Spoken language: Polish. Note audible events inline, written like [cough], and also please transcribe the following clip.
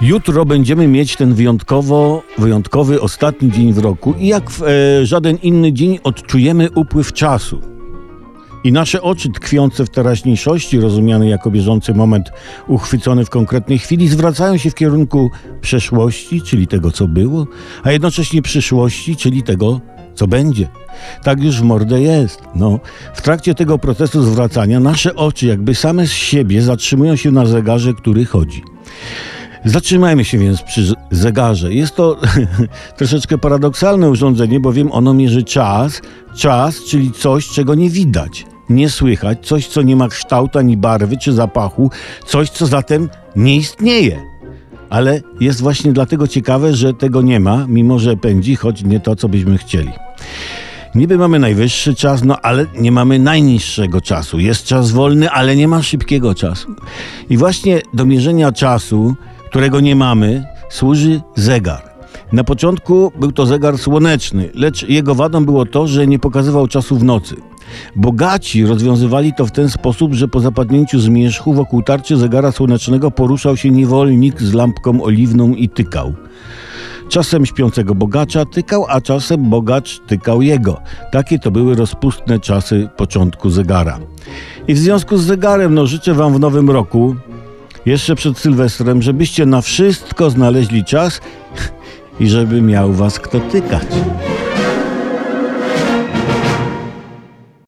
Jutro będziemy mieć ten wyjątkowo, wyjątkowy ostatni dzień w roku i jak w e, żaden inny dzień odczujemy upływ czasu. I nasze oczy tkwiące w teraźniejszości, rozumiane jako bieżący moment uchwycony w konkretnej chwili, zwracają się w kierunku przeszłości, czyli tego, co było, a jednocześnie przyszłości, czyli tego, co będzie. Tak już w mordę jest. No, w trakcie tego procesu zwracania nasze oczy jakby same z siebie zatrzymują się na zegarze, który chodzi. Zatrzymajmy się więc przy zegarze. Jest to [laughs] troszeczkę paradoksalne urządzenie, bowiem ono mierzy czas. Czas, czyli coś, czego nie widać, nie słychać, coś, co nie ma kształtu ani barwy czy zapachu, coś, co zatem nie istnieje. Ale jest właśnie dlatego ciekawe, że tego nie ma, mimo że pędzi, choć nie to, co byśmy chcieli. Niby mamy najwyższy czas, no ale nie mamy najniższego czasu. Jest czas wolny, ale nie ma szybkiego czasu. I właśnie do mierzenia czasu, którego nie mamy, służy zegar. Na początku był to zegar słoneczny, lecz jego wadą było to, że nie pokazywał czasu w nocy. Bogaci rozwiązywali to w ten sposób, że po zapadnięciu zmierzchu wokół tarczy zegara słonecznego poruszał się niewolnik z lampką oliwną i tykał. Czasem śpiącego bogacza tykał, a czasem bogacz tykał jego. Takie to były rozpustne czasy początku zegara. I w związku z zegarem, no życzę Wam w nowym roku, jeszcze przed Sylwestrem, żebyście na wszystko znaleźli czas i żeby miał Was kto tykać.